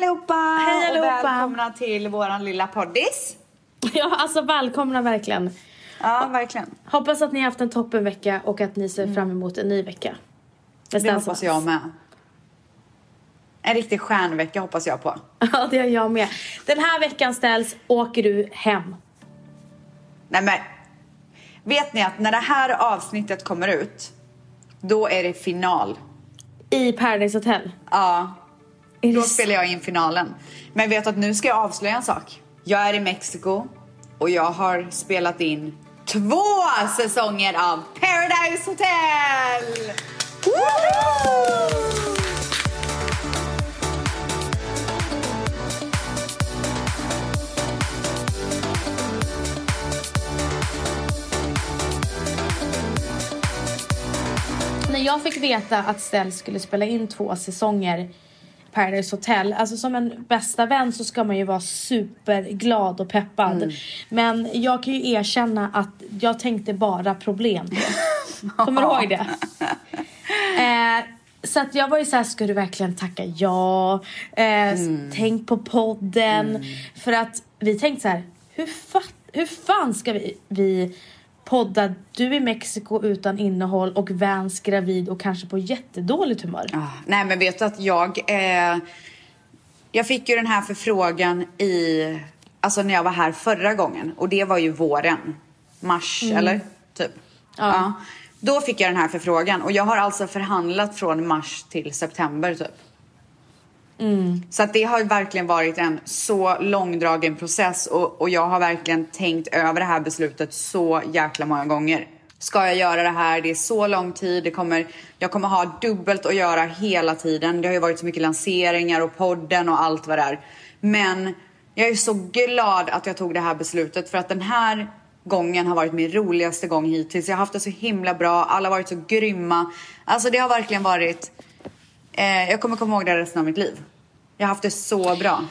allihopa! Hej allihopa! Och välkomna till våran lilla poddis. Ja, alltså välkomna verkligen. Ja, verkligen. Hoppas att ni har haft en toppenvecka och att ni ser fram emot en ny vecka. Det Stans hoppas jag med. En riktig stjärnvecka hoppas jag på. Ja, det gör jag med. Den här veckan ställs åker du hem. Nej men, vet ni att när det här avsnittet kommer ut, då är det final. I Paradise Hotel. Ja, Är då spelar jag in finalen. Men vet att nu ska jag avslöja en sak. Jag är i Mexiko och jag har spelat in två säsonger av Paradise Hotel! Woohoo! När jag fick veta att Stell skulle spela in två säsonger Paradise Hotel. Alltså som en bästa vän så ska man ju vara superglad och peppad. Men jag kan ju erkänna att jag tänkte bara problem då. Kommer du ihåg det? Eh, så att jag var ju så här, ska du verkligen tacka ja? Eh, Tänk på podden. För att vi tänkte så här, hur, fa- hur fan ska vi, vi podda du i Mexiko utan innehåll och Vans gravid och kanske på jättedåligt humör? Ah, nej men vet du att jag... Eh, jag fick ju den här förfrågan i... Alltså när jag var här förra gången. Och det var ju våren. Mars eller? Typ. Ja. Då fick jag den här förfrågan. Och jag har alltså förhandlat från mars till september typ. Mm. Så att det har verkligen varit en så långdragen process och, och jag har verkligen tänkt över det här beslutet så jäkla många gånger. Ska jag göra det här? Det är så lång tid. Det kommer, jag kommer ha dubbelt att göra hela tiden. Det har ju varit så mycket lanseringar och podden och allt vad det är. Men jag är så glad att jag tog det här beslutet för att den här gången har varit min roligaste gång hittills. Jag har haft det så himla bra. Alla har varit så grymma. Alltså det har verkligen varit Eh, jag kommer komma ihåg det resten av mitt liv. Jag har haft det så bra.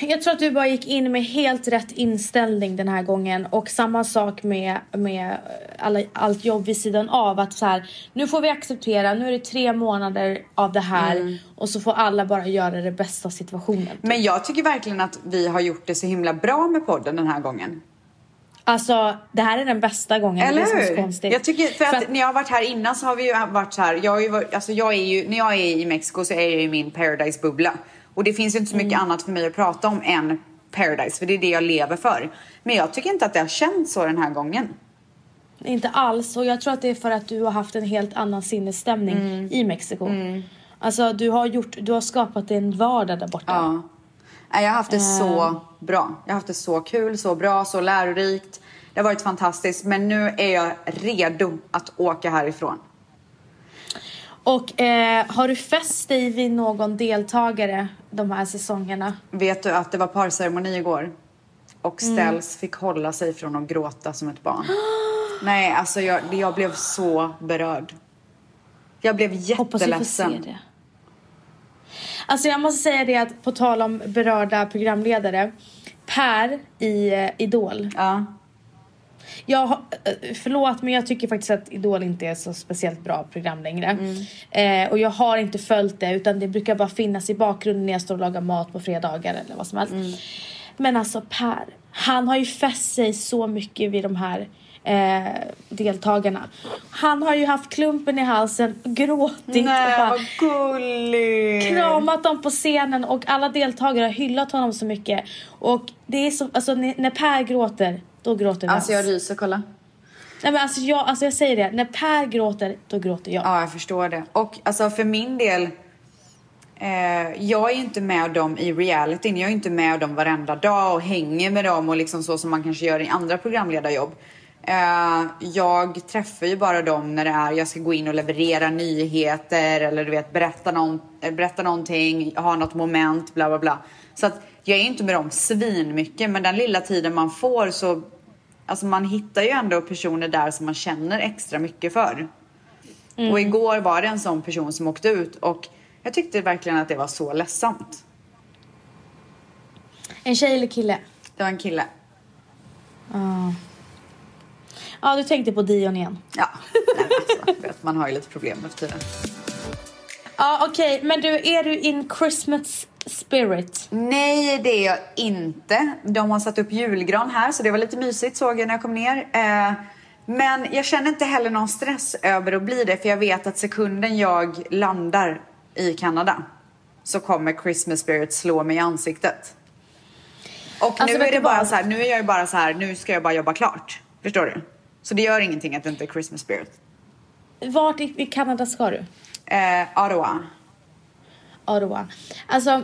Jag tror att du bara gick in med helt rätt inställning den här gången och samma sak med, med alla, allt jobb vid sidan av. Att så här, nu får vi acceptera, nu är det tre månader av det här och så får alla bara göra det bästa av situationen. Men jag tycker verkligen att vi har gjort det så himla bra med podden den här gången. Alltså det här är den bästa gången. Eller det är så konstigt. Jag tycker, för, För att, när jag har varit här innan så har vi ju varit så här. Jag har ju varit, alltså jag är ju, när jag är i Mexiko så är jag i min paradise-bubbla. Och det finns ju inte så mycket annat för mig att prata om än paradise. För det är det jag lever för. Men jag tycker inte att det har känts så den här gången. Inte alls. Och jag tror att det är för att du har haft en helt annan sinnesstämning Mm. i Mexiko. Alltså du har, gjort, du har skapat en vardag där borta. Ja. Jag har haft det så bra. Jag har haft det så kul, så bra, så lärorikt. Det har varit fantastiskt. Men nu är jag redo att åka härifrån. Och eh, har du fäst dig vid någon deltagare de här säsongerna? Vet du att det var parceremoni igår? Och Ställs fick hålla sig från att gråta som ett barn. Nej, alltså jag, jag blev så berörd. Jag blev Hoppas vi får se jätteledsen. det. Alltså jag måste säga det att på tal om berörda programledare. Per i eh, Idol. Ja. Jag, eh, förlåt men jag tycker faktiskt att Idol inte är så speciellt bra program längre. Eh, och jag har inte följt det utan det brukar bara finnas i bakgrunden när jag står och lagar mat på fredagar eller vad som helst. Men alltså Per, han har ju fäst sig så mycket vid de här eh, deltagarna. Han har ju haft klumpen i halsen, gråtit och Nej, bara vad gulligt. kramat dem på scenen och alla deltagare har hyllat honom så mycket. Och det är så, alltså när Per gråter, då gråter vi. Alltså jag ryser, kolla. Nej men alltså jag, alltså jag säger det, när Per gråter, då gråter jag. Ja, jag förstår det. Och alltså för min del, eh, jag är ju inte med dem i realityn. Jag är inte med dem varenda dag och hänger med dem och liksom så som man kanske gör i andra programledarjobb. Eh, jag träffar ju bara dem när det är, jag ska gå in och leverera nyheter eller du vet berätta, någon, eh, berätta någonting, ha något moment, bla bla bla. Så att jag är inte med dem svin mycket men den lilla tiden man får så, alltså man hittar ju ändå personer där som man känner extra mycket för. Och igår var det en sån person som åkte ut och jag tyckte verkligen att det var så ledsamt. En tjej eller kille? Det var en kille. Ja. Ja, du tänkte på Dion igen. Ja, nej, alltså, vet, man har ju lite problem efter tiden. Ja, okej. Men du, är du in Christmas spirit? Nej, det är jag inte. De har satt upp julgran här så det var lite mysigt såg jag när jag kom ner. Eh, men jag känner inte heller någon stress över att bli det för jag vet att sekunden jag landar i Kanada så kommer Christmas spirit slå mig i ansiktet. Och Alltså, nu är det bara så här, nu är jag bara så här, nu ska jag bara jobba klart. Förstår du? Så det gör ingenting att det inte är Christmas spirit. Vart i, i Kanada ska du? Eh, Ottawa. Ottawa. Alltså,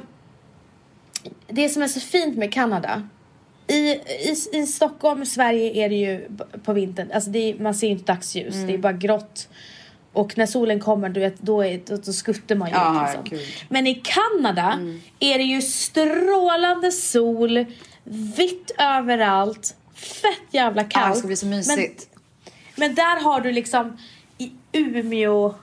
det som är så fint med Kanada. I, i, I Stockholm, Sverige är det ju på vintern, alltså är, man ser ju inte dagsljus, Mm. det är bara grått. Och när solen kommer, du vet, då, är, då, då skuttar man ju Ja, liksom. Men i Kanada Mm. är det ju strålande sol, vitt överallt, fett jävla kallt. det ska bli så mysigt. Men, men där har du liksom i Umeå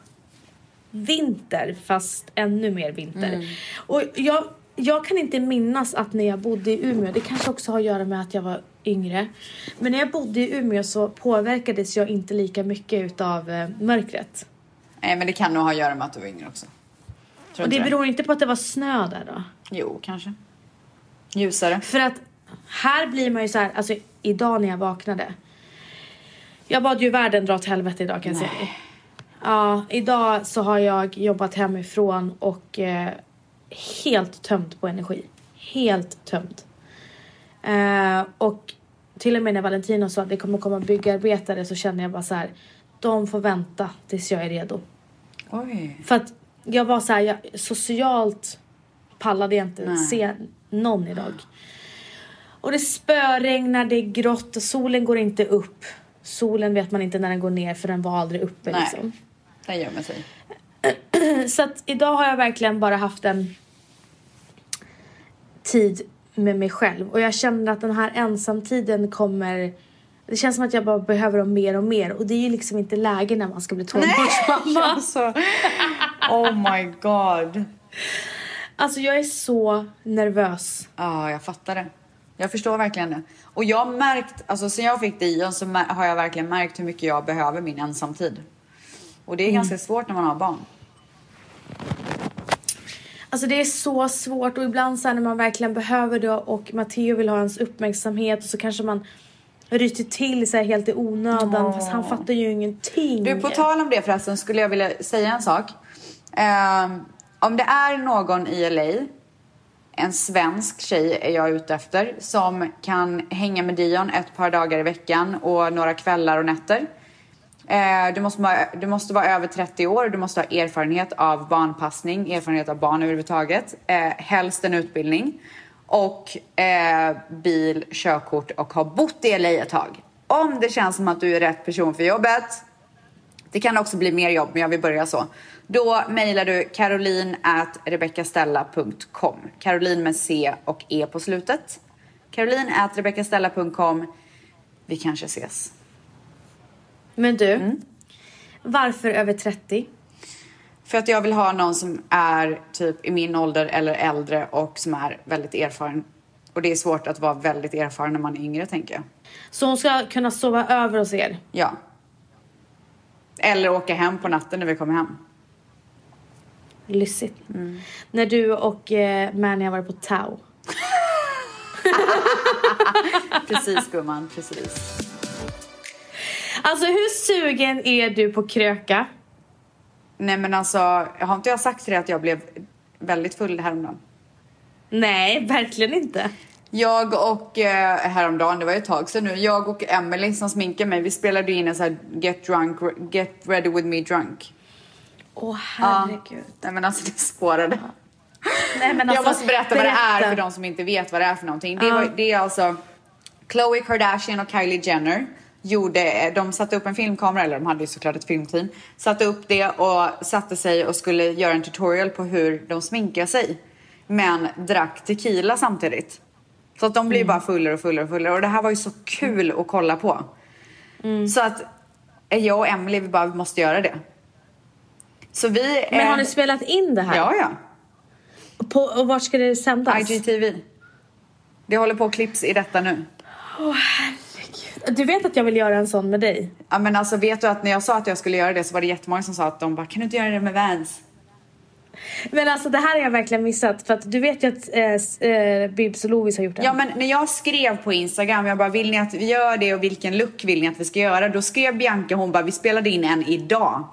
vinter fast ännu mer vinter. Mm. Och jag, jag kan inte minnas att när jag bodde i Umeå, det kanske också har att göra med att jag var yngre. Men när jag bodde i Umeå så påverkades jag inte lika mycket utav eh, mörkret. Nej, men det kan nog ha att göra med att du var yngre också. Tror Och inte det beror inte på att det var snö där då. Jo, kanske. Ljusare. För att här blir man ju så här, alltså idag när jag vaknade. Jag bad ju världen dra åt helvete idag kan jag säga. dig. Ja, idag så har jag jobbat hemifrån och eh, helt tömt på energi. Helt tömt. Eh, och till och med när Valentino sa att det kommer komma byggarbetare så känner jag bara så här. De får vänta tills jag är redo. Oj. För att jag var så här, jag, socialt pallade jag inte Nej. se någon idag. Och det spöregnar, det är grått och solen går inte upp. Solen vet man inte när den går ner för den var aldrig uppe Nej. liksom. Det gömmer sig. Så att idag har jag verkligen bara haft en tid med mig själv. Och jag känner att den här ensamtiden kommer... Det känns som att jag bara behöver dem mer och mer. Och det är ju liksom inte läge när man ska bli tonårsmamma. Alltså, oh my god. Alltså jag är så nervös. Ja, jag fattar det. Jag förstår verkligen det. Och jag har märkt, alltså sen jag fick Dion så har jag verkligen märkt hur mycket jag behöver min ensamtid. Och det är ganska svårt när man har barn. Alltså det är så svårt och ibland så när man verkligen behöver det och Matteo vill ha ens uppmärksamhet och så kanske man ryter till så helt i onödan Åh. fast han fattar ju ingenting. Du, på tal om det förresten skulle jag vilja säga en sak. Ehm, om det är någon i LA, en svensk tjej är jag ute efter, som kan hänga med Dion ett par dagar i veckan och några kvällar och nätter. Eh, du, måste vara, du måste vara över 30 år, du måste ha erfarenhet av barnpassning, erfarenhet av barn överhuvudtaget, eh, helst en utbildning och eh, bil, körkort och ha bott i LA ett tag. Om det känns som att du är rätt person för jobbet, det kan också bli mer jobb, men jag vill börja så. Då mejlar du caroline at rebeccastella.com. Caroline med C och E på slutet. Caroline at rebeccastella.com. Vi kanske ses. Men du, Mm. varför över 30? För att jag vill ha någon som är typ i min ålder eller äldre och som är väldigt erfaren. Och det är svårt att vara väldigt erfaren när man är yngre tänker jag. Så hon ska kunna sova över hos er? Ja. Eller åka hem på natten när vi kommer hem. Lyssigt. Mm. När du och eh, Manny har varit på Tau. Precis gumman, precis. Alltså hur sugen är du på kröka? Nej men alltså, har inte jag sagt till dig att jag blev väldigt full häromdagen? Nej, verkligen inte. Jag och, eh, häromdagen, det var ju ett tag sedan nu, jag och Emily som sminkar mig, vi spelade in en sån här get drunk, get ready with me drunk. Åh herregud. Nej men alltså det spårade. Nej, men alltså, jag måste berätta, vad det är berätta. för de som inte vet vad det är för någonting. Det, Ja. var, det är alltså Khloe Kardashian och Kylie Jenner gjorde, de satte upp en filmkamera, eller de hade ju såklart ett filmteam, satte upp det och satte sig och skulle göra en tutorial på hur de sminkar sig. Men drack tequila samtidigt. Så att de blir bara fullare och fullare och fullare och det här var ju så kul att kolla på. Så att jag och Emily vi bara vi måste göra det. Så vi... Men har ni spelat in det här? Ja, ja. På, och vart ska det sändas? IGTV. Det håller på att klipps i detta nu. Du vet att jag vill göra en sån med dig? Ja men alltså vet du att när jag sa att jag skulle göra det så var det jättemånga som sa att de bara kan du inte göra det med Vans? Men alltså det här har jag verkligen missat för att du vet ju att eh, eh, Bibs och Lovis har gjort det. Ja men när jag skrev på Instagram, jag bara vill ni att vi gör det och vilken look vill ni att vi ska göra? Då skrev Bianca, hon bara vi spelade in en idag.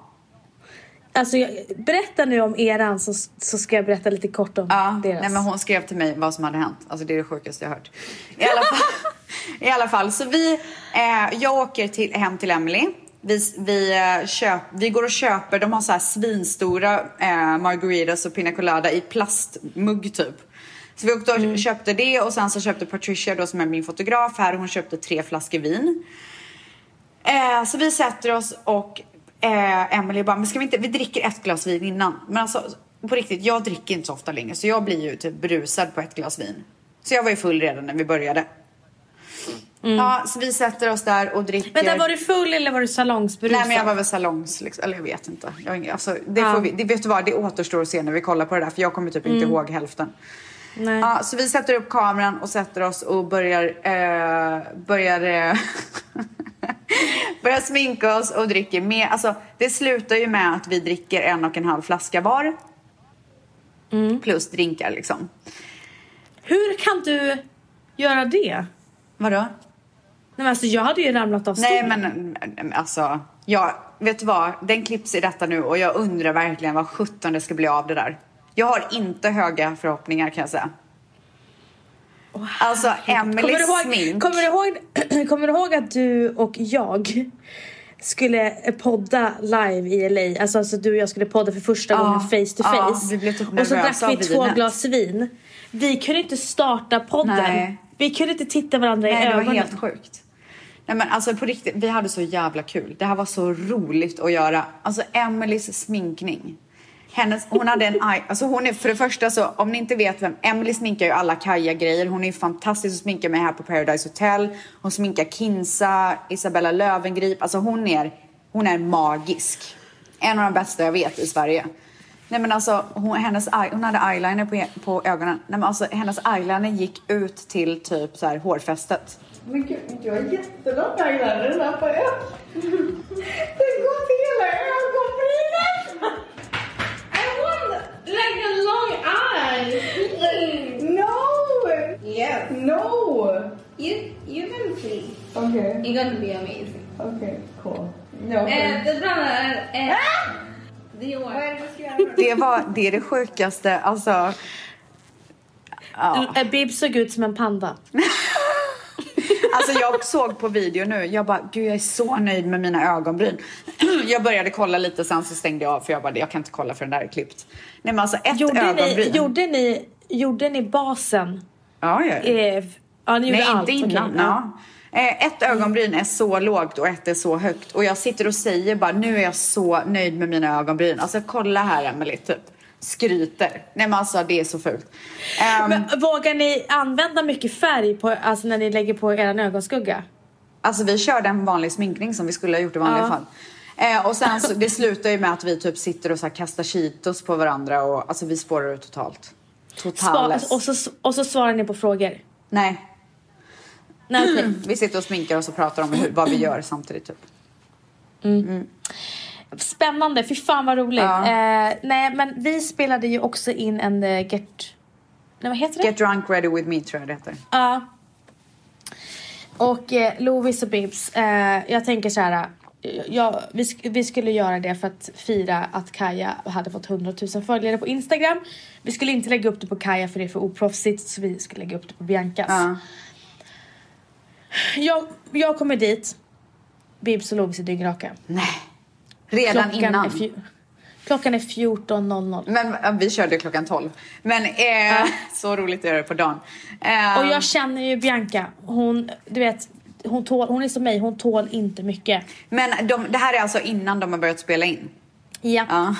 Alltså berätta nu om eran så, så ska jag berätta lite kort om Ja, deras. nej men hon skrev till mig vad som hade hänt. Alltså det är det sjukaste jag hört. I alla fall, i alla fall så vi, eh, jag åker till, hem till Emily. Vi, vi, eh, köp, vi går och köper, de har så här svinstora eh, margaritas och pina colada i plastmugg typ. Så vi åkte och köpte det och sen så köpte Patricia då som är min fotograf här, hon köpte tre flaskor vin. Eh, så vi sätter oss och eh, Emily bara, men ska vi inte, vi dricker ett glas vin innan. Men alltså på riktigt, jag dricker inte så ofta längre så jag blir ju typ brusad på ett glas vin. Så jag var ju full redan när vi började. Ja, så vi sätter oss där och dricker. Vänta, var du full eller var du salongsberusad? Nej men jag var väl salongs, liksom. eller jag vet inte. Jag, alltså, det, Ja. får vi, det, vet du vad, det återstår att se när vi kollar på det där för jag kommer typ inte ihåg hälften. Nej. Ja, så vi sätter upp kameran och sätter oss och börjar, eh, börjar, eh, börjar sminka oss och dricker mer. Alltså, det slutar ju med att vi dricker en och en halv flaska var. Plus drinkar liksom. Hur kan du göra det? Vadå? Nej, men alltså, jag hade ju ramlat av Nej stolen. men men, alltså, jag, vet du vad? Den klipps i detta nu och jag undrar verkligen vad sjutton det ska bli av det där. Jag har inte höga förhoppningar kan jag säga. Alltså Kommer Emelies smink. kommer, du ihåg, kommer du ihåg att du och jag skulle podda live i LA? Alltså, alltså du och jag skulle podda för första Ja, gången face to face. vi blev typ och så drack vi två vinet. glas vin. Vi kunde inte starta podden. Nej. Vi kunde inte titta varandra i Nej, det var ögonen. helt sjukt. Nej men alltså på riktigt, vi hade så jävla kul. Det här var så roligt att göra. Alltså Emelies sminkning. Hennes, hon hade en eye, alltså hon är för det första så om ni inte vet vem, Emily sminkar ju alla Kaja grejer. Hon är fantastisk att sminka mig här på Paradise Hotel. Hon sminkar Kinsa, Isabella Löwengrip. Alltså hon är, hon är magisk. En av de bästa jag vet i Sverige. Nej men alltså hon, hennes, eye- hon hade eyeliner på, på ögonen. Nej men alltså hennes eyeliner gick ut till typ så här hårfästet. Men gud, jag har jättelång eyeliner där på ögat. Den går till hela ögonbrynet! Like a long eye. No. Yes. No. You you can see. Okay. You're gonna be amazing. Okay. Cool. No. Eh, det bra är... Eh, Vad är det var det, är det sjukaste. Alltså. Ja. Bib såg ut som en panda. Alltså jag såg på video nu, jag bara gud jag är så nöjd med mina ögonbryn. Jag började kolla lite sen så stängde jag av för jag bara jag kan inte kolla för den där är klippt. Nej men alltså ett Gjorde ni, ögonbryn. gjorde, ni, gjorde ni basen? Ja, ja. Eh, ja, ni gjorde Nej allt. inte innan. okej, ja. Eh, Ett ögonbryn är så lågt och ett är så högt. Och jag sitter och säger bara nu är jag så nöjd med mina ögonbryn. Alltså kolla här Emelie, typ. Skryter. Nej men alltså det är så fult. Ehm, Men, vågar ni använda mycket färg på, alltså när ni lägger på er ögonskugga? Alltså vi körde en vanlig sminkning som vi skulle ha gjort i vanliga Ja. fall. Eh, och sen så, det slutar ju med att vi typ sitter och så här kastar Cheetos på varandra och alltså vi spårar ut totalt. Spa, Totales. och, så, och så svarar ni på frågor? Nej, Nej, okej. vi sitter och sminkar oss och pratar om hur, vad vi gör samtidigt typ. Spännande, fy fan vad roligt. Ja. Eh, nej men vi spelade ju också in en uh, Get... Nej vad heter det? Get drunk ready with me tror jag det heter. Ja. Och eh, Lovis och Bibs, eh, jag tänker så här. Jag, vi, sk- vi skulle göra det för att fira att Kaja hade fått 100 000 följare på Instagram. Vi skulle inte lägga upp det på Kaja för det är för oproffsigt så vi skulle lägga upp det på Biancas. Ja. Jag, jag kommer dit. Bibs och Lovis är dyngraka. Nej. Redan Klockan innan. Är klockan är 14.00. Men ja, vi körde klockan 12. Men eh, så roligt att göra det på dagen. Eh, Och jag känner ju Bianca. Hon, du vet, hon, tål, hon är som mig, hon tål inte mycket. Men de, det här är alltså innan de har börjat spela in? Ja. Ja.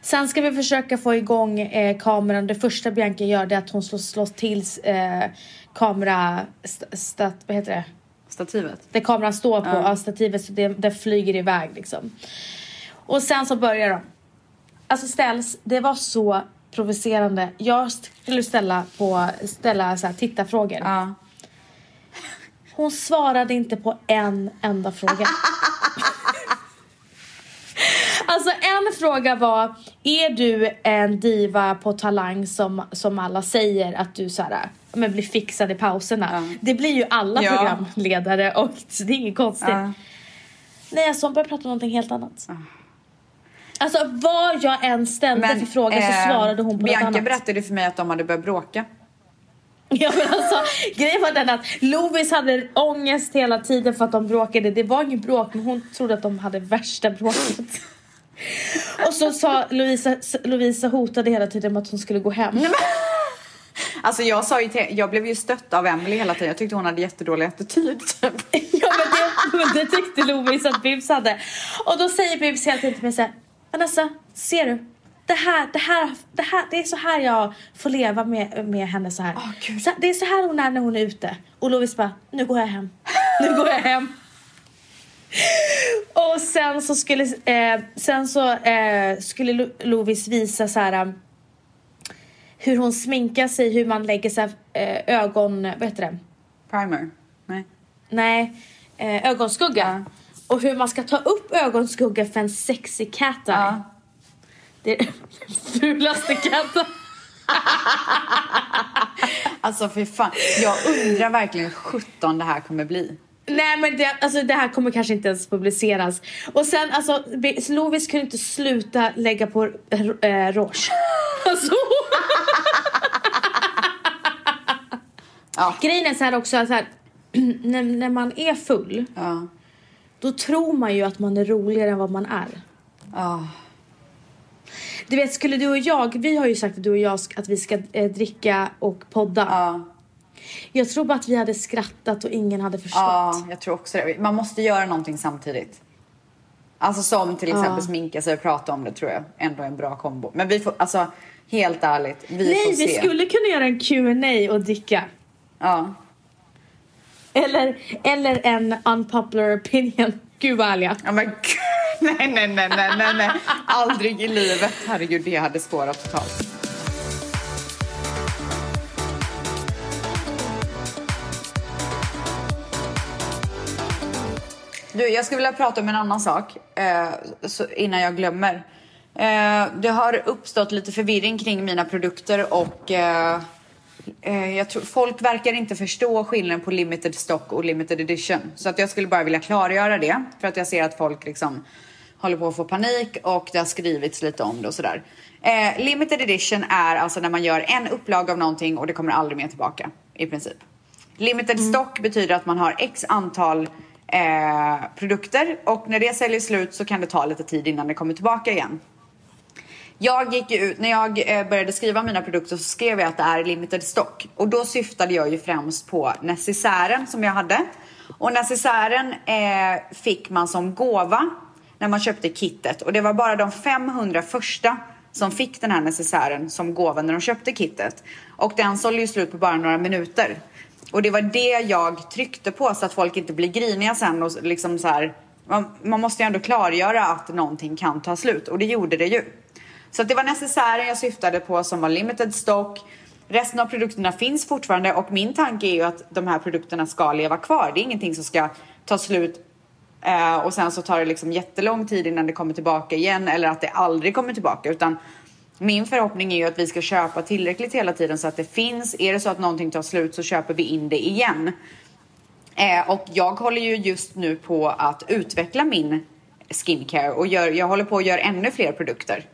Sen ska vi försöka få igång eh, kameran. Det första Bianca gör det är att hon slår, slår till eh, kamera... St, stat, vad heter det? Stativet? Där kameran står på, ja. stativet så det, det flyger iväg liksom. Och sen så börjar de. Alltså ställs, det var så provocerande. Jag skulle ställa på, ställa så här, tittarfrågor. Ja. Hon svarade inte på en enda fråga. Alltså en fråga var, är du en diva på Talang som, som alla säger att du så här, men blir fixad i pauserna? Ja. Det blir ju alla Ja. programledare och det är inget konstigt. Ja. Nej, alltså hon började prata om någonting helt annat. Alltså vad jag än ställde för fråga så eh, svarade hon på Bianca något annat. berättade för mig att de hade börjat bråka. Ja men alltså grejen var den att Lovis hade ångest hela tiden för att de bråkade. Det var inget bråk men hon trodde att de hade värsta bråket. Och så sa Lovisa, Lovisa hotade hela tiden med att hon skulle gå hem. Alltså jag sa ju till, jag blev ju stött av Emily hela tiden. Jag tyckte hon hade jättedålig attityd. Typ. Ja men det, men det tyckte Lovis att Bibs hade. Och då säger Bibs hela tiden till mig såhär, Vanessa, ser du? Det här, det här, det här, det är så här jag får leva med, med henne så här. Gud. så, det är så här hon är när hon är ute. Och Lovis bara, nu går jag hem. Nu går jag hem. Och sen så skulle, eh, sen så, eh, skulle Lo- Lovis visa så här um, hur hon sminkar sig, hur man lägger så här, eh, ögon, vad heter det? Primer? Nej. Nej, eh, ögonskugga. Och hur man ska ta upp ögonskugga för en sexy cat eye. Ja. Det är den fulaste cat Alltså fy fan. Jag undrar verkligen hur 17 det här kommer bli. Nej men det, alltså, det här kommer kanske inte ens publiceras. Och sen alltså, Lovis kunde inte sluta lägga på äh, rouge. Alltså, Ja. grejen är så här också att så här, när, när man är full Ja. då tror man ju att man är roligare än vad man är. Ja. Du vet, skulle du och jag, vi har ju sagt att du och jag att vi ska eh, dricka och podda. Ja. Jag tror bara att vi hade skrattat och ingen hade förstått. Ja, jag tror också det. Man måste göra någonting samtidigt. Alltså som till exempel Ja. sminka sig och prata om det tror jag ändå är en bra kombo. Men vi får, alltså helt ärligt, vi Nej, får vi se. skulle kunna göra en Q&A och dricka. Ja. Eller, eller en unpopular opinion. Gud vad ärliga. Ja men gud, nej, nej, nej, nej, nej, nej. Aldrig i livet. Herregud, det hade spårat totalt. Du, jag skulle vilja prata om en annan sak eh, så, innan jag glömmer. Eh, det har uppstått lite förvirring kring mina produkter och eh, eh, jag tror, folk verkar inte förstå skillnaden på limited stock och limited edition. Så att jag skulle bara vilja klargöra det för att jag ser att folk liksom håller på att få panik och det har skrivits lite om det och sådär. Eh, limited edition är alltså när man gör en upplaga av någonting och det kommer aldrig mer tillbaka i princip. Limited stock betyder att man har x antal eh, produkter och när det säljer slut så kan det ta lite tid innan det kommer tillbaka igen. Jag gick ju ut, när jag eh, började skriva mina produkter så skrev jag att det är limited stock. Och då syftade jag ju främst på necessären som jag hade. Och necessären eh, fick man som gåva när man köpte kittet. Och det var bara de 500 första som fick den här necessären som gåva när de köpte kittet. Och den sålde ju slut på bara några minuter. Och det var det jag tryckte på så att folk inte blir griniga sen och liksom så här. Man, man måste ju ändå klargöra att någonting kan ta slut och det gjorde det ju. Så att det var necessären jag syftade på som var limited stock. Resten av produkterna finns fortfarande och min tanke är ju att de här produkterna ska leva kvar. Det är ingenting som ska ta slut eh, och sen så tar det liksom jättelång tid innan det kommer tillbaka igen eller att det aldrig kommer tillbaka utan min förhoppning är ju att vi ska köpa tillräckligt hela tiden så att det finns. Är det så att någonting tar slut så köper vi in det igen. Eh, och jag håller ju just nu på att utveckla min skincare och gör, jag håller på att göra ännu fler produkter.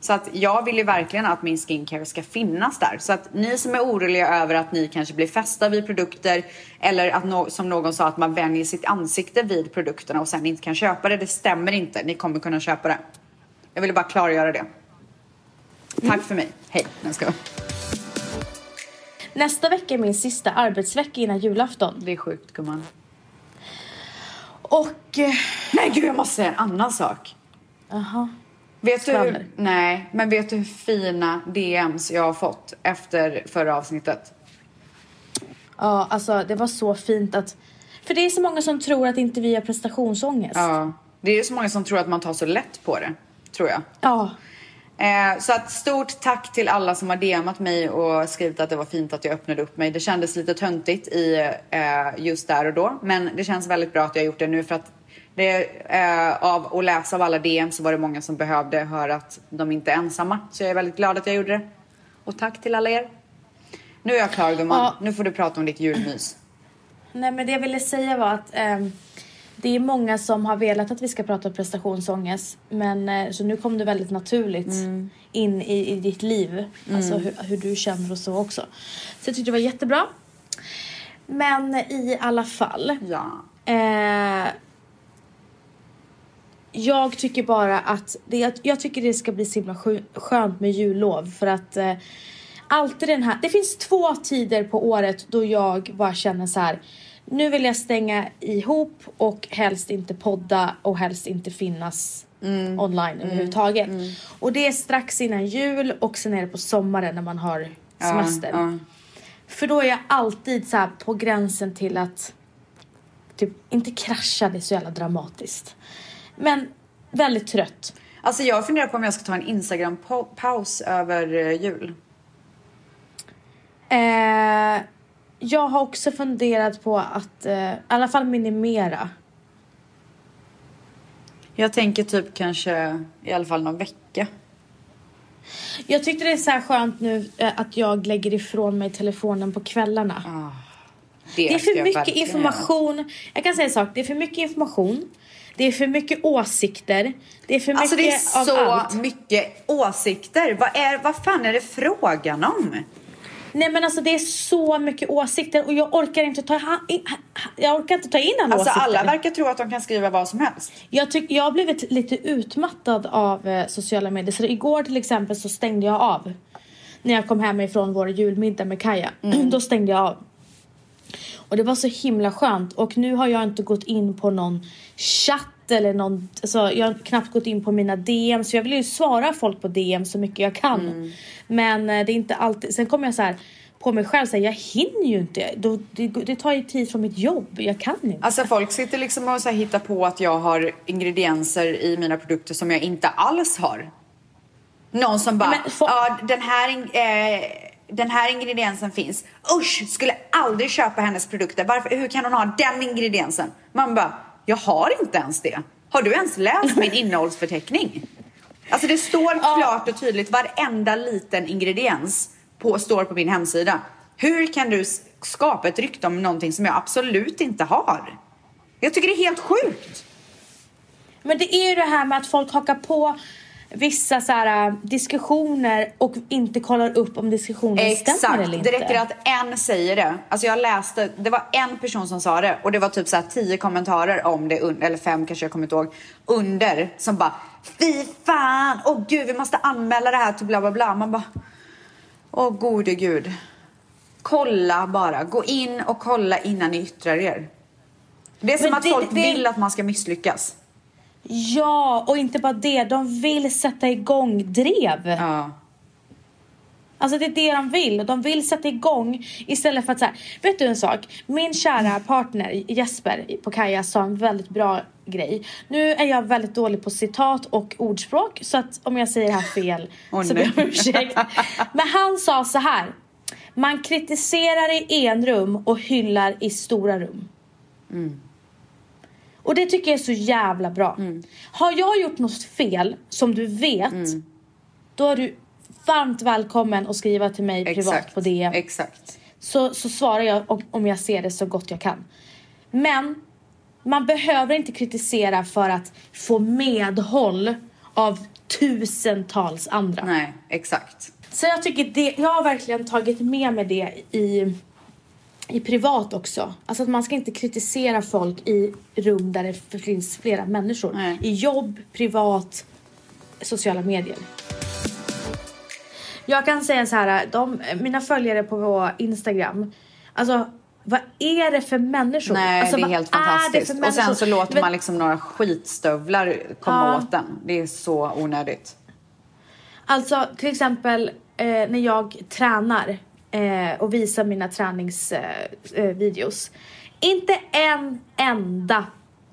Så att jag vill ju verkligen att min skincare ska finnas där. Så att ni som är oroliga över att ni kanske blir fästa vid produkter eller att no som någon sa att man vänjer sitt ansikte vid produkterna och sen inte kan köpa det. Det stämmer inte. Ni kommer kunna köpa det. Jag ville bara klargöra det. Tack för mig. Hej. Jag ska. Nästa vecka är min sista arbetsvecka innan julafton. Det är sjukt gumman. Och... eh, Nej gud jag måste säga en annan sak. Jaha. Vet du hur, nej, men vet du hur fina DMs jag har fått efter förra avsnittet? Ja, alltså det var så fint att... För det är så många som tror att inte vi har prestationsångest. Ja, det är så många som tror att man tar så lätt på det, tror jag. Ja. Eh, så att stort tack till alla som har DMat mig och skrivit att det var fint att jag öppnade upp mig. Det kändes lite töntigt i, eh, just där och då, men det känns väldigt bra att jag har gjort det nu för att Det, eh, av att läsa av alla DM så var det många som behövde höra att de inte är ensamma. Så jag är väldigt glad att jag gjorde det. Och tack till alla er. Nu är jag klar gumman. Ja. Nu får du prata om ditt julmys. Nej men det jag ville säga var att ehm, det är många som har velat att vi ska prata prestationsångest. Men eh, så nu kom det väldigt naturligt Mm. in i, i ditt liv. Alltså hur, hur du känner och så också. Så jag tyckte det var jättebra. Men i alla fall. Ja. Jag tycker bara att det, jag tycker det ska bli så himla skö- skönt med jullov för att eh, alltid den här, det finns två tider på året då jag bara känner så här. Nu vill jag stänga ihop och helst inte podda och helst inte finnas online överhuvudtaget. Och det är strax innan jul och sen är det på sommaren när man har semester. Ja, ja. För då är jag alltid så på gränsen till att typ inte krascha, det är så jävla dramatiskt. Men väldigt trött. Alltså jag funderar på om jag ska ta en Instagram-paus över eh, jul. Eh, jag har också funderat på att eh, i alla fall minimera. Jag tänker typ kanske i alla fall någon vecka. Jag tyckte det är så här skönt nu eh, att jag lägger ifrån mig telefonen på kvällarna. Det är ska för mycket information. Jag kan säga en sak, det är för mycket information. Det är för mycket åsikter. Det är för Alltså det mycket är av så allt. mycket åsikter. Vad, är, vad fan är det frågan om? Nej men alltså det är så mycket åsikter och jag orkar inte ta, ha, in, jag orkar inte ta in alla Alltså åsikter. alla verkar tro att de kan skriva vad som helst. Jag, tyck, jag har blivit lite utmattad av eh, sociala medier. Så igår till exempel så stängde jag av. När jag kom hem ifrån vår julmiddag med Kaja. Då stängde jag av. Och det var så himla skönt. Och nu har jag inte gått in på någon chatt eller någon, alltså jag har knappt gått in på mina DM. Så jag vill ju svara folk på DM så mycket jag kan. Men eh, det är inte alltid, sen kommer jag så här på mig själv säga jag hinner ju inte. Det, det tar ju tid från mitt jobb. Jag kan inte. Alltså folk sitter liksom och så här hittar på att jag har ingredienser i mina produkter som jag inte alls har. Någon som bara, Men fo- ja den här, eh, den här ingrediensen finns. Usch, skulle aldrig köpa hennes produkter. Varför, hur kan hon ha den ingrediensen? Man bara, jag har inte ens det. Har du ens läst min innehållsförteckning? Alltså det står klart och tydligt, varenda liten ingrediens på, står på min hemsida. Hur kan du skapa ett rykte om någonting som jag absolut inte har? Jag tycker det är helt sjukt. Men det är ju det här med att folk hakar på vissa så här, äh, diskussioner och inte kollar upp om diskussionen stämmer Exakt, eller inte. det räcker att en säger det. Alltså jag läste, det var en person som sa det och det var typ så här tio kommentarer om det, eller fem kanske jag kommer inte ihåg, under som bara Fy fan, åh gud vi måste anmäla det här till bla bla bla. Man bara, åh gode gud. Kolla bara, gå in och kolla innan ni yttrar er. Det är som Men att det- folk det- vill att man ska misslyckas. Ja, och inte bara det. De vill sätta igång drev. Ja. Alltså det är det de vill. De vill sätta igång istället för att så här. Vet du en sak? Min kära partner Jesper på Kaja sa en väldigt bra grej. Nu är jag väldigt dålig på citat och ordspråk. Så att om jag säger det här fel Åh, så ber jag om ursäkt. Men han sa så här. Man kritiserar i enrum och hyllar i stora rum. Och det tycker jag är så jävla bra. Har jag gjort något fel som du vet. Då är du varmt välkommen att skriva till mig privat Exakt. på DM. Exakt. så, så svarar jag om- om jag ser det så gott jag kan. Men man behöver inte kritisera för att få medhåll av tusentals andra. Nej, exakt. Så jag tycker det, jag har verkligen tagit med mig det i, i privat också. Alltså att man ska inte kritisera folk i rum där det finns flera människor. Nej. I jobb, privat, sociala medier. Jag kan säga så här, de, mina följare på Instagram, alltså vad är det för människor? Nej, alltså, det är helt är fantastiskt. för och sen så låter Men- man liksom några skitstövlar komma Ja. åt den. Det är så onödigt. Alltså till exempel eh, när jag tränar eh, och visar mina träningsvideos. Eh, videos. inte en enda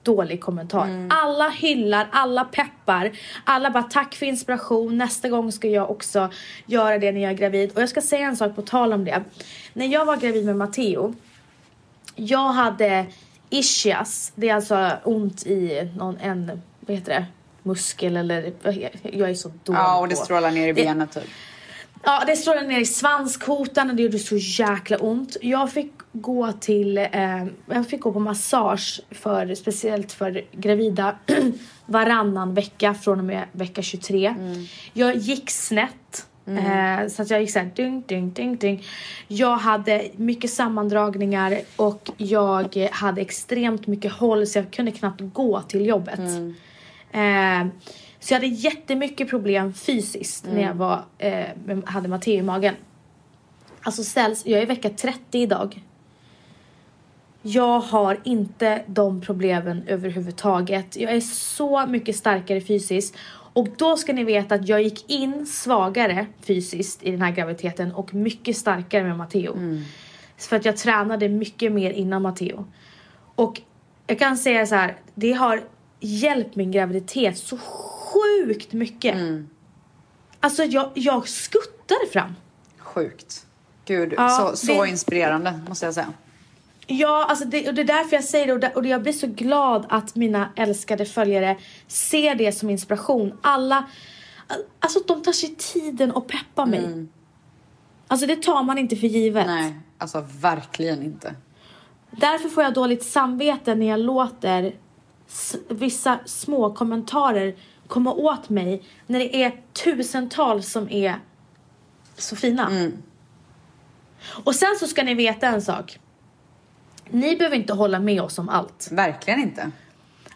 dålig kommentar. Alla hyllar, alla peppar. Alla bara tack för inspiration. Nästa gång ska jag också göra det när jag är gravid. Och jag ska säga en sak på tal om det. När jag var gravid med Matteo. Jag hade ischias. Det är alltså ont i någon, en, vad heter det, muskel eller, jag är så dålig Ja, och det på- strålar ner i benet typ. Ja, det strålade ner i svanskotan och det gjorde så jäkla ont. Jag fick gå till, eh, jag fick gå på massage för, speciellt för gravida varannan vecka från och med vecka 23. Jag gick snett. Eh, så att jag gick såhär ding, ding, ding, ding. Jag hade mycket sammandragningar och jag hade extremt mycket håll så jag kunde knappt gå till jobbet. Eh, så jag hade jättemycket problem fysiskt när jag var, eh, hade Matteo i magen. Alltså ställs, jag är vecka 30 idag. Jag har inte de problemen överhuvudtaget. Jag är så mycket starkare fysiskt. Och då ska ni veta att jag gick in svagare fysiskt i den här graviditeten och mycket starkare med Matteo. För att jag tränade mycket mer innan Matteo. Och jag kan säga så här, det har hjälpt min graviditet så sjukt mycket. Alltså jag, jag skuttade fram. Sjukt. Gud, Ja, så, så det- inspirerande måste jag säga. Ja, alltså det, och det är därför jag säger det och, det, och jag blir så glad att mina älskade följare ser det som inspiration. Alla, alltså de tar sig tiden och peppar mig. Alltså det tar man inte för givet. Nej, alltså verkligen inte. Därför får jag dåligt samvete när jag låter vissa små kommentarer komma åt mig när det är tusentals som är så fina. Och sen så ska ni veta en sak. Ni behöver inte hålla med oss om allt. Verkligen inte.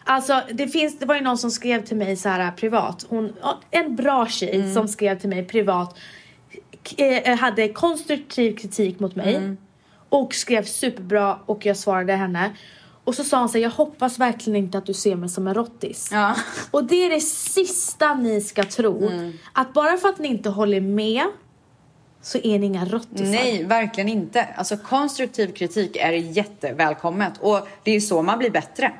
Alltså det finns, det var ju någon som skrev till mig så här privat. Hon, en bra tjej som skrev till mig privat. k- eh, hade konstruktiv kritik mot mig. Och skrev superbra och jag svarade henne. Och så sa hon så här, jag hoppas verkligen inte att du ser mig som en rottis. Ja. Och det är det sista ni ska tro. Att bara för att ni inte håller med så är ni inga rottisar. Nej, verkligen inte. Alltså konstruktiv kritik är jättevälkommet och det är ju så man blir bättre.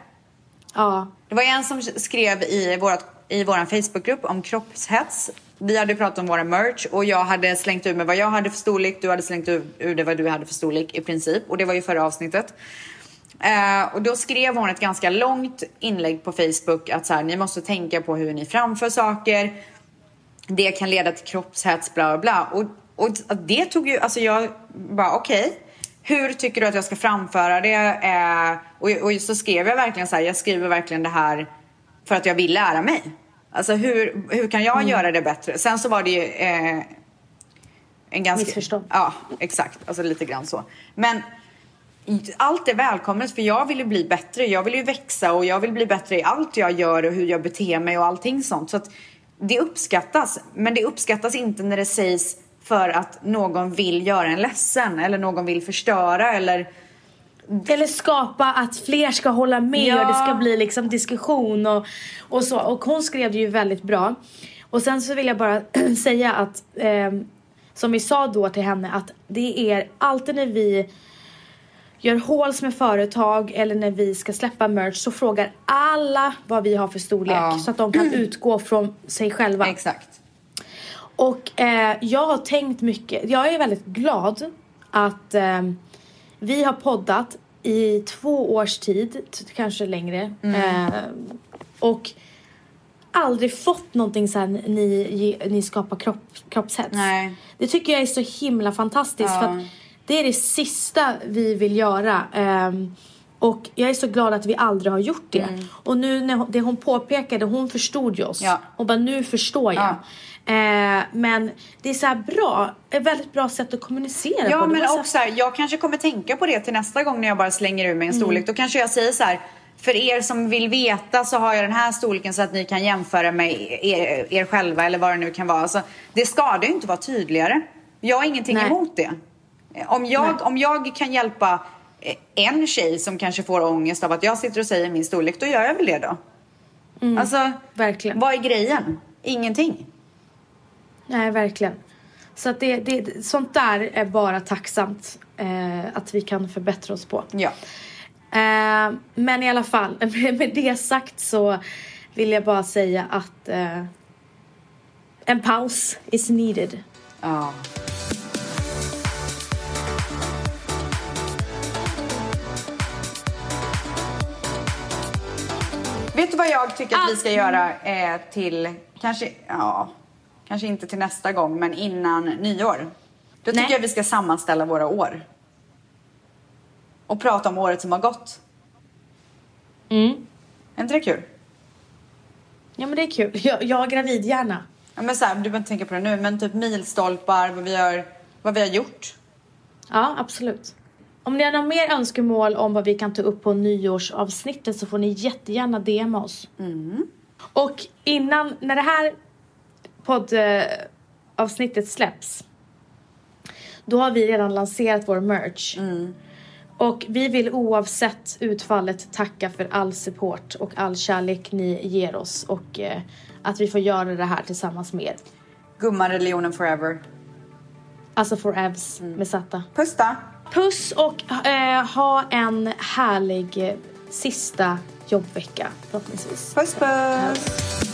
Ja. Det var en som skrev i, vårat, i vår Facebookgrupp om kroppshets. Vi hade pratat om våra merch och jag hade slängt ur mig vad jag hade för storlek. Du hade slängt ur, ur det vad du hade för storlek i princip. Och det var ju förra avsnittet. Eh, och då skrev hon ett ganska långt inlägg på Facebook att så här, ni måste tänka på hur ni framför saker. Det kan leda till kroppshets, bla bla bla. Och, och det tog ju, alltså jag bara okej. Hur tycker du att jag ska framföra det? Eh, och, och så skrev jag verkligen så här, jag skriver verkligen det här för att jag vill lära mig. Alltså hur, hur kan jag göra det bättre? Sen så var det ju eh, en ganska... Missförstånd. Ja, exakt. Alltså lite grann så. Men allt är välkommet för jag vill ju bli bättre. Jag vill ju växa och jag vill bli bättre i allt jag gör och hur jag beter mig och allting sånt. Så att det uppskattas. Men det uppskattas inte när det sägs för att någon vill göra en ledsen eller någon vill förstöra eller Eller skapa att fler ska hålla med Ja. och det ska bli liksom diskussion och, och så. Och hon skrev det ju väldigt bra. Och sen så vill jag bara säga att ehm, som vi sa då till henne att det är alltid när vi gör håls med företag eller när vi ska släppa merch så frågar alla vad vi har för storlek Ja. så att de kan utgå från sig själva. exakt. Och eh, jag har tänkt mycket. Jag är väldigt glad att eh, vi har poddat i två års tid, kanske längre. Eh, och aldrig fått någonting här, ni, ni skapar kropp, kroppshets. Nej. Det tycker jag är så himla fantastiskt. Ja. För att det är det sista vi vill göra. Ehm, och jag är så glad att vi aldrig har gjort det. Och nu när hon, det hon påpekade, hon förstod ju oss. Ja. Och bara nu förstår jag. Eh, men det är så här bra, ett väldigt bra sätt att kommunicera Ja på. Men var så här- också här, jag kanske kommer tänka på det till nästa gång när jag bara slänger ur mig en storlek. Då kanske jag säger så här. För er som vill veta så har jag den här storleken så att ni kan jämföra med er, er själva eller vad det nu kan vara. Alltså, det ska det ju inte vara tydligare. Jag har ingenting Nej. emot det. Om jag, om jag kan hjälpa eh, en tjej som kanske får ångest av att jag sitter och säger min storlek, då gör jag väl det då. Alltså, Verkligen. vad är grejen? Ingenting. Nej, verkligen. Så att det, det, sånt där är bara tacksamt eh, att vi kan förbättra oss på. Ja. Eh, men i alla fall, med det sagt så vill jag bara säga att eh, en paus is needed. ja. Vad jag tycker att vi ska Ah. göra eh, till, kanske, ja, kanske inte till nästa gång, men innan nyår. Då tycker Nej. jag vi ska sammanställa våra år. Och prata om året som har gått. Mm. Är inte det kul? Ja men det är kul. Jag, jag har gravidhjärna. Ja, men så här, du behöver inte tänka på det nu, men typ milstolpar, vad vi har, vad vi har gjort. Ja, absolut. Om ni har några mer önskemål om vad vi kan ta upp på nyårsavsnittet så får ni jättegärna DMa oss. Och innan, när det här poddavsnittet släpps då har vi redan lanserat vår merch. Och vi vill oavsett utfallet tacka för all support och all kärlek ni ger oss och eh, att vi får göra det här tillsammans med er. Gumman, religionen forever. Alltså for Evs med Zatta. Puss då! Puss och eh, ha en härlig sista jobbvecka förhoppningsvis. Puss puss!